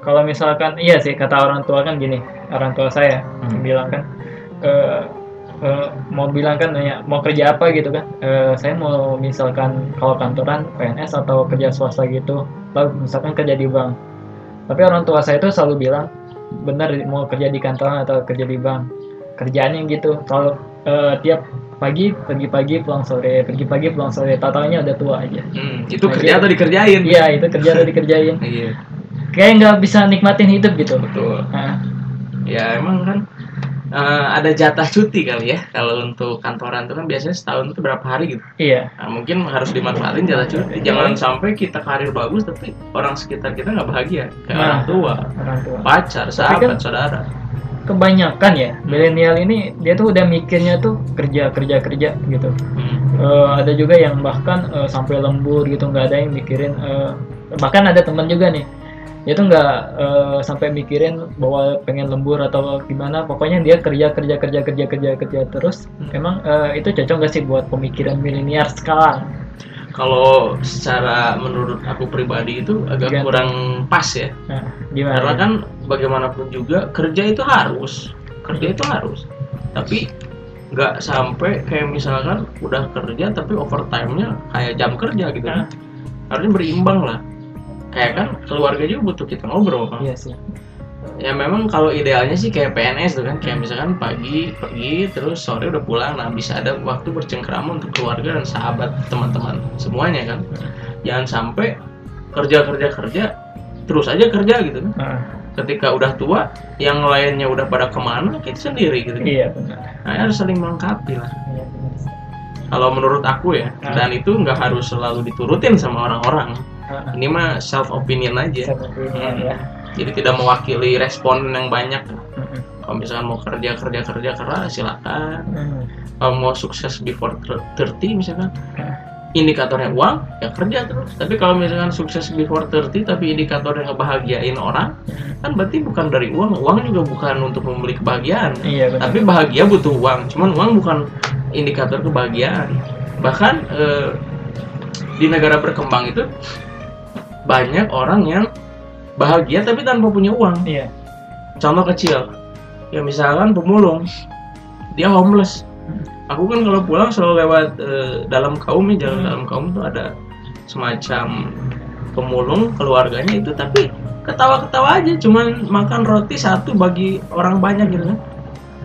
kalau misalkan iya sih kata orang tua kan gini, orang tua saya Hmm. bilang kan eh, eh, mau bilang kan nanya mau kerja apa gitu kan. Eh, saya mau misalkan kalau kantoran PNS atau kerja swasta gitu, lalu misalkan kerja di bank. Tapi orang tua saya itu selalu bilang benar mau kerja di kantoran atau kerja di bank. Kerjaannya gitu. Kalau eh, tiap pagi pergi pagi pulang sore, pergi pagi pulang sore, tatanya udah tua aja. Hmm, itu Nah, kerja gitu. atau dikerjain Iya itu kerja atau dikerjain. (laughs) iya Kayak nggak bisa nikmatin hidup gitu. betul Nah, ya emang kan eh, ada jatah cuti kali ya kalau untuk kantoran itu kan biasanya setahun itu berapa hari gitu iya. nah, mungkin harus dimanfaatin jatah cuti jangan sampai kita karir bagus tapi orang sekitar kita nggak bahagia kayak Nah. orang tua Orang tua. pacar sahabat kan- saudara Kebanyakan ya milenial ini dia tuh udah mikirnya tuh kerja kerja kerja gitu. Hmm. Eh, ada juga yang bahkan eh, sampai lembur gitu nggak ada yang mikirin. eh, bahkan ada teman juga nih dia tuh nggak eh, sampai mikirin bahwa pengen lembur atau gimana. Pokoknya dia kerja kerja kerja kerja kerja kerja terus. Hmm. Emang eh, itu cocok gak sih buat pemikiran milenial sekarang? kalau secara menurut aku pribadi itu agak Gantung. kurang pas ya Nah, gimana? karena kan bagaimanapun juga kerja itu harus kerja itu harus tapi nggak sampai kayak misalkan udah kerja tapi overtime-nya kayak jam kerja gitu kan harusnya berimbang lah kayak kan keluarga juga butuh kita ngobrol kan Iya sih. ya memang kalau idealnya sih kayak PNS tuh kan kayak misalkan pagi pergi terus sore udah pulang. Nah bisa ada waktu bercengkrama untuk keluarga dan sahabat teman-teman semuanya kan. Jangan sampai kerja kerja kerja terus aja kerja gitu kan. Nah, ketika udah tua yang lainnya udah pada ke mana kita sendiri gitu iya benar. nah, harus saling melengkapi lah. Iya benar. kalau menurut aku ya dan itu nggak harus selalu diturutin sama orang-orang ini mah self opinion aja. Seperti ini Hmm. ya. jadi tidak mewakili respon yang banyak. Mm-mm. kalau misalkan mau kerja kerja kerja keras silakan. Kalau mau sukses before 30 misalkan. Hmm. indikatornya uang ya kerja terus. Tapi kalau misalkan sukses before 30 tapi indikatornya ngebahagiain orang kan berarti bukan dari uang. Uang juga bukan untuk membeli kebahagiaan. Iya benar. tapi bahagia butuh uang. Cuman uang bukan indikator kebahagiaan. Bahkan eh, di negara berkembang itu banyak orang yang bahagia tapi tanpa punya uang. Iya. contoh kecil. Ya misalkan pemulung. Dia homeless. Aku kan kalau pulang selalu lewat eh, dalam kaum ya jalan Hmm. dalam kaum tuh ada semacam pemulung keluarganya itu. Tapi ketawa-ketawa aja cuman makan roti satu bagi orang banyak gitu kan.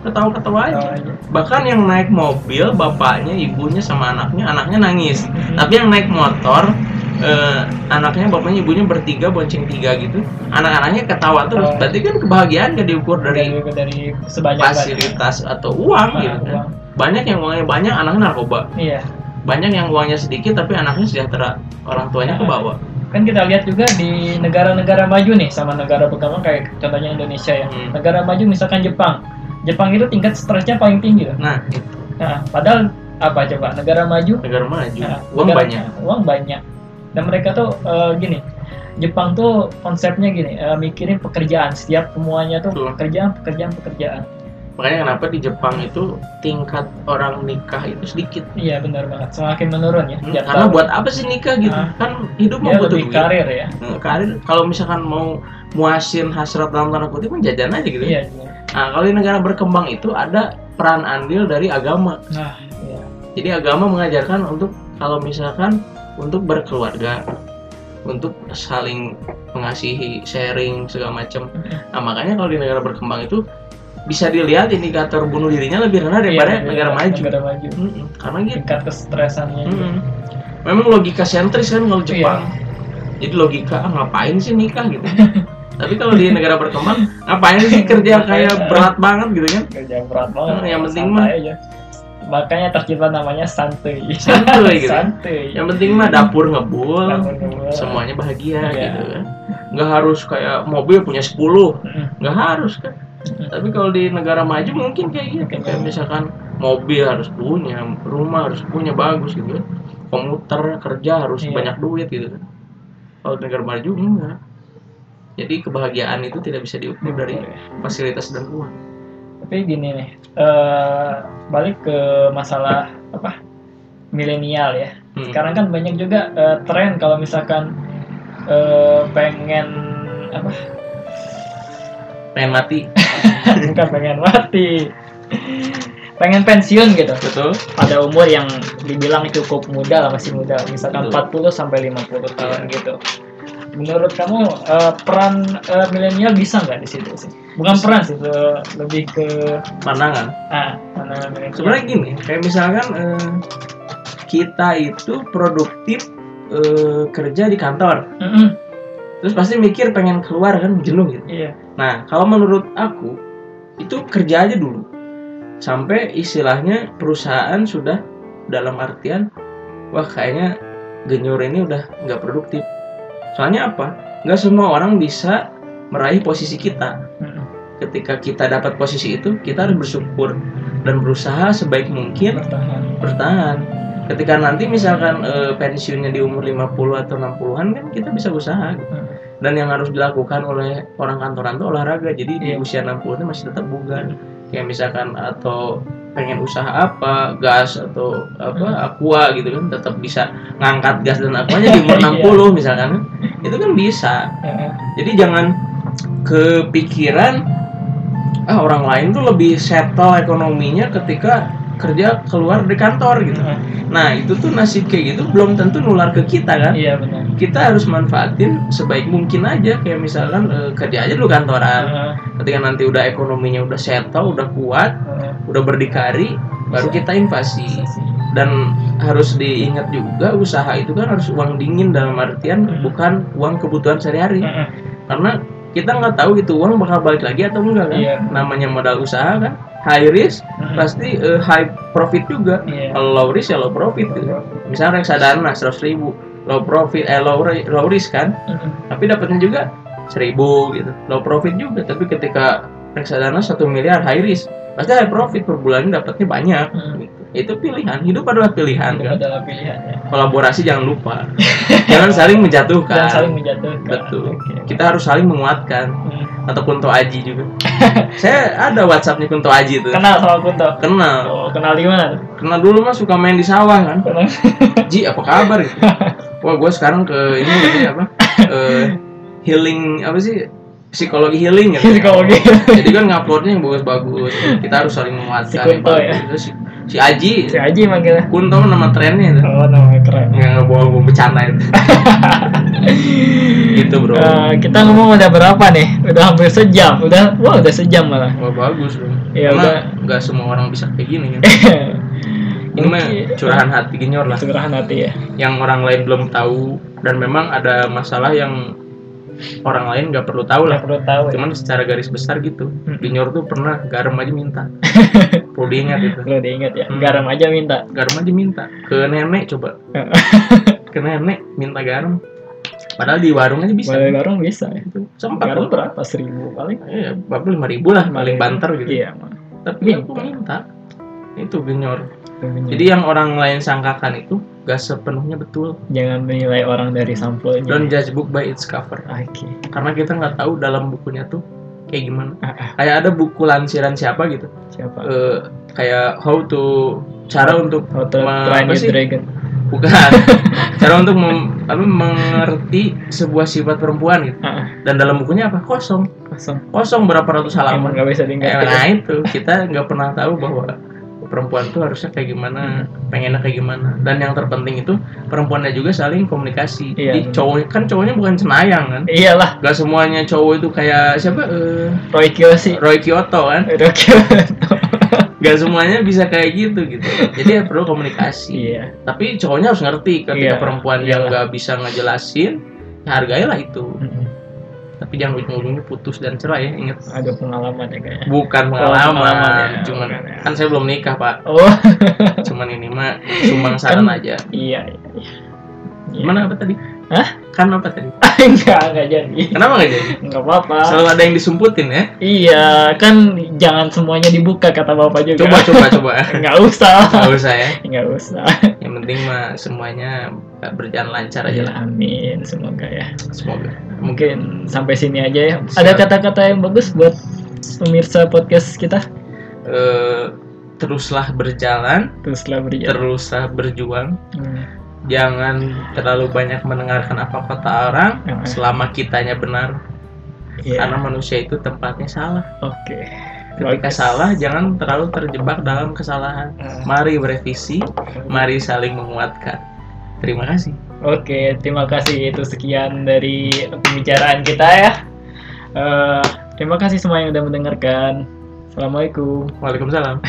Ketawa-ketawa aja. Ketawa aja. bahkan yang naik mobil bapaknya ibunya sama anaknya anaknya nangis. Hmm. tapi yang naik motor eh, anaknya bapaknya ibunya bertiga bonceng tiga gitu. Anak-anaknya ketawa terus Oh. berarti kan kebahagiaan gak diukur dari dari dari sebanyak fasilitas atau uang Ah, gitu kan. uang. banyak yang uangnya banyak anaknya narkoba. Iya. Banyak yang uangnya sedikit tapi anaknya sejahtera. Orang tuanya ke bawah kan kita lihat juga di negara-negara maju nih sama negara berkembang kayak contohnya Indonesia ya. Hmm. negara maju misalkan Jepang. Jepang itu tingkat stresnya paling tinggi loh. Nah itu nah padahal apa coba? Negara maju? Negara maju. Nah, uang negara- banyak. uang banyak dan mereka tuh eh, gini Jepang tuh konsepnya gini eh, mikirin pekerjaan. Setiap semuanya tuh Betul. pekerjaan pekerjaan pekerjaan. Makanya kenapa di Jepang itu tingkat orang nikah itu sedikit? Iya benar banget. Semakin menurun ya Hmm, karena tahun. buat apa sih nikah gitu? Ah. kan hidup mau butuh duit. karir ya. Nah, karir. Kalau misalkan mau muasin hasrat dalam tanda kutip kan jajan aja gitu. Iya iya. nah kalau di negara berkembang itu ada peran andil dari agama. Nah iya. Jadi agama mengajarkan untuk kalau misalkan untuk berkeluarga untuk saling mengasihi sharing segala macam nah makanya kalau di negara berkembang itu bisa dilihat indikator bunuh dirinya lebih rendah daripada Iya, negara iya, maju. negara maju. Mm-mm, karena gitu. Tingkat kestresannya juga. Mm-mm. memang logika sentris kan kalau Jepang. Iya. jadi logika ah, ngapain sih nikah? gitu. (laughs) Tapi kalau di negara berkembang ngapain sih kerja kayak berat banget? gitu kan. Kerja berat banget. Hmm, yang penting mah- aja makanya tercipta namanya santuy Santuy gitu. santuy yang penting mah dapur ngebul Dapur ngebul. semuanya bahagia Iya. gitu kan nggak harus kayak mobil punya 10 Mm-mm. nggak harus kan tapi kalau di negara maju mungkin kayak gitu Mungkin kayak gitu. misalkan mobil harus punya rumah harus punya bagus gitu kan komuter kerja harus Iya. banyak duit gitu kan kalau di negara maju enggak jadi kebahagiaan itu tidak bisa diukur dari fasilitas dan uang tapi gini nih eh, balik ke masalah apa milenial ya. Hmm. sekarang kan banyak juga eh, tren kalau misalkan eh, pengen apa? Pengen mati. (laughs) Bukan pengen mati. Pengen pensiun gitu. Betul. Pada umur yang dibilang cukup muda lah masih muda. Misalkan Betul. 40 sampai 50 tahun Iya. gitu menurut kamu eh, peran eh, milenial bisa nggak di situ sih? Bukan peran sih le- lebih ke pandangan. Ah mana milenial. Sebenarnya gini kayak misalkan eh, kita itu produktif eh, kerja di kantor. Mm-mm, terus pasti mikir pengen keluar kan jenuh gitu. Iya. Nah kalau menurut aku itu kerja aja dulu. Sampai istilahnya perusahaan sudah dalam artian wah kayaknya genyor ini udah nggak produktif soalnya apa nggak semua orang bisa meraih posisi kita Mm-mm. ketika kita dapat posisi itu kita harus bersyukur dan berusaha sebaik mungkin bertahan bertahan ketika nanti misalkan eh, pensiunnya di umur 50 atau 60-an kan kita bisa usaha gitu. Hmm. dan yang harus dilakukan oleh orang kantoran itu olahraga jadi di Iya. usia 60 itu masih tetap bugar kayak misalkan atau pengen usaha apa gas atau apa Hmm. aqua gitu kan tetap bisa ngangkat gas dan aquanya di (laughs) umur Iya. 60 misalkan itu kan bisa jadi jangan kepikiran ah orang lain tuh lebih settle ekonominya ketika kerja keluar dari kantor gitu. Heeh. Nah itu tuh nasib kayak gitu belum tentu nular ke kita kan. iya benar Kita harus manfaatin sebaik mungkin aja kayak misalkan eh, kerja aja dulu kantoran. Heeh. Ketika nanti udah ekonominya udah settle, udah kuat, Heeh. udah berdikari, baru kita invasi. Dan harus diingat juga usaha itu kan harus uang dingin dalam artian Hmm. bukan uang kebutuhan sehari-hari Heeh. karena kita nggak tahu itu uang bakal balik lagi atau enggak kan Iya. namanya modal usaha kan high risk Heeh. pasti eh, high profit juga Iya. kalau low risk ya low profit gitu. misalnya reksadana seratus ribu low profit eh low, low risk kan Heeh. tapi dapatnya juga seribu gitu low profit juga tapi ketika reksadana satu miliar high risk pasti high profit per bulannya dapatnya banyak Hmm. gitu. Itu pilihan hidup adalah pilihan itu kan adalah pilihan ya kolaborasi jangan lupa (laughs) jangan saling menjatuhkan dan saling menjatuhkan betul Oke. kita harus saling menguatkan Hmm. atau Kunto Aji juga. (laughs) saya ada WhatsAppnya Kunto Aji tuh. kenal sama Kunto Kenal. oh kenal di mana? Kenal dulu mah suka main di sawah kan. Kenal. (laughs) Ji apa kabar gitu. Wah gue sekarang ke ini gitu ya, apa? Eh, healing apa sih? Psikologi healing gitu. Psikologi. Jadi kan nguploadnya yang bagus-bagus. Kita harus saling menguatkan. Si Kunto ya? Terus si Aji Si Aji manggilnya. kun tau nama trennya itu Oh, namanya keren. yang ngebawa gue bercanda itu (laughs) gitu bro Eh, kita ngomong udah berapa nih? Udah hampir sejam. Udah, wah udah sejam malah. Wah bagus bro Ya, karena udah. nggak semua orang bisa kayak gini kan (laughs) ini mah curahan hati genyor lah Curahan hati ya. yang orang lain belum tahu dan memang ada masalah yang orang lain nggak perlu tahu lah perlu tahu. ya. cuman secara garis besar gitu Hmm. genyor tuh pernah garam aja minta (laughs) perlu diingat itu Perlu diingat ya. Hmm. Garam aja minta. garam aja minta ke nenek coba (laughs) ke nenek minta garam padahal di warung aja bisa Boleh garam bisa ya. Itu sempat Garam berapa? Seribu paling. Iya, berapa lima ribu lah paling banter gitu. Iya. Tapi aku minta itu genyor. Jadi yang orang lain sangkakan itu gak sepenuhnya betul. jangan menilai orang dari sampulnya. Don't judge book by its cover. Oke. Karena kita nggak tahu dalam bukunya tuh kayak gimana. Ah, ah, Kayak ada buku lansiran siapa gitu. siapa? Eh, kayak how to cara untuk Oh, Hotel ma- Train Your? Dragon. bukan (laughs) cara untuk mem- apa, mengerti sebuah sifat perempuan gitu. Ah, Dan dalam bukunya apa? Kosong. kosong. Kosong berapa ratus halaman. nggak bisa Eh, diingat. nah itu kita nggak pernah tahu bahwa perempuan tuh harusnya kayak gimana, pengennya kayak gimana. Dan yang terpenting itu perempuannya juga saling komunikasi. Iya, Jadi cowok kan cowoknya bukan cenayang kan. Iyalah, Gak semuanya cowok itu kayak siapa? Eh, Roy Kiyoshi. Roy Kyoto kan. (laughs) Roy Kiyoshi. Gak semuanya bisa kayak gitu gitu. Jadi ya perlu komunikasi. Iya. Tapi cowoknya harus ngerti ketika Iya, perempuan yang nggak bisa ngejelasin, hargailah itu. Mm-mm. Tapi jangan ujung-ujungnya putus dan cerai ya, ingat. Ada pengalaman ya kayaknya. Bukan pengalaman pengalaman, ya, cuman bukan ya. kan saya belum nikah pak. Oh, (laughs) Cuman ini mah sumbang saran Kan- aja. iya. iya, iya. Gimana apa tadi? Hah? Kan apa tadi? (laughs) enggak, enggak jadi. Kenapa nggak jadi? Enggak apa-apa. Selalu ada yang disumputin ya. Iya, kan jangan semuanya dibuka kata Bapak juga. Coba coba coba. (laughs) Enggak usah. Nggak usah ya. Enggak usah. Yang penting mah semuanya berjalan lancar aja Ya, lah. amin, semoga ya. Semoga. Mungkin sampai sini aja ya. Siap. Ada kata-kata yang bagus buat pemirsa podcast kita? Eh, teruslah berjalan, Teruslah berjalan. teruslah berjuang. Hmm. Jangan terlalu banyak mendengarkan apa kata orang Hmm. selama kitanya benar. Iya. Karena manusia itu tempatnya salah. Oke. Ketika Bagus. salah, jangan terlalu terjebak dalam kesalahan. Hmm. Mari berevisi, mari saling menguatkan. Terima kasih. Oke, terima kasih itu sekian dari pembicaraan kita ya. Eh, terima kasih semua yang udah mendengarkan. Assalamualaikum. Waalaikumsalam.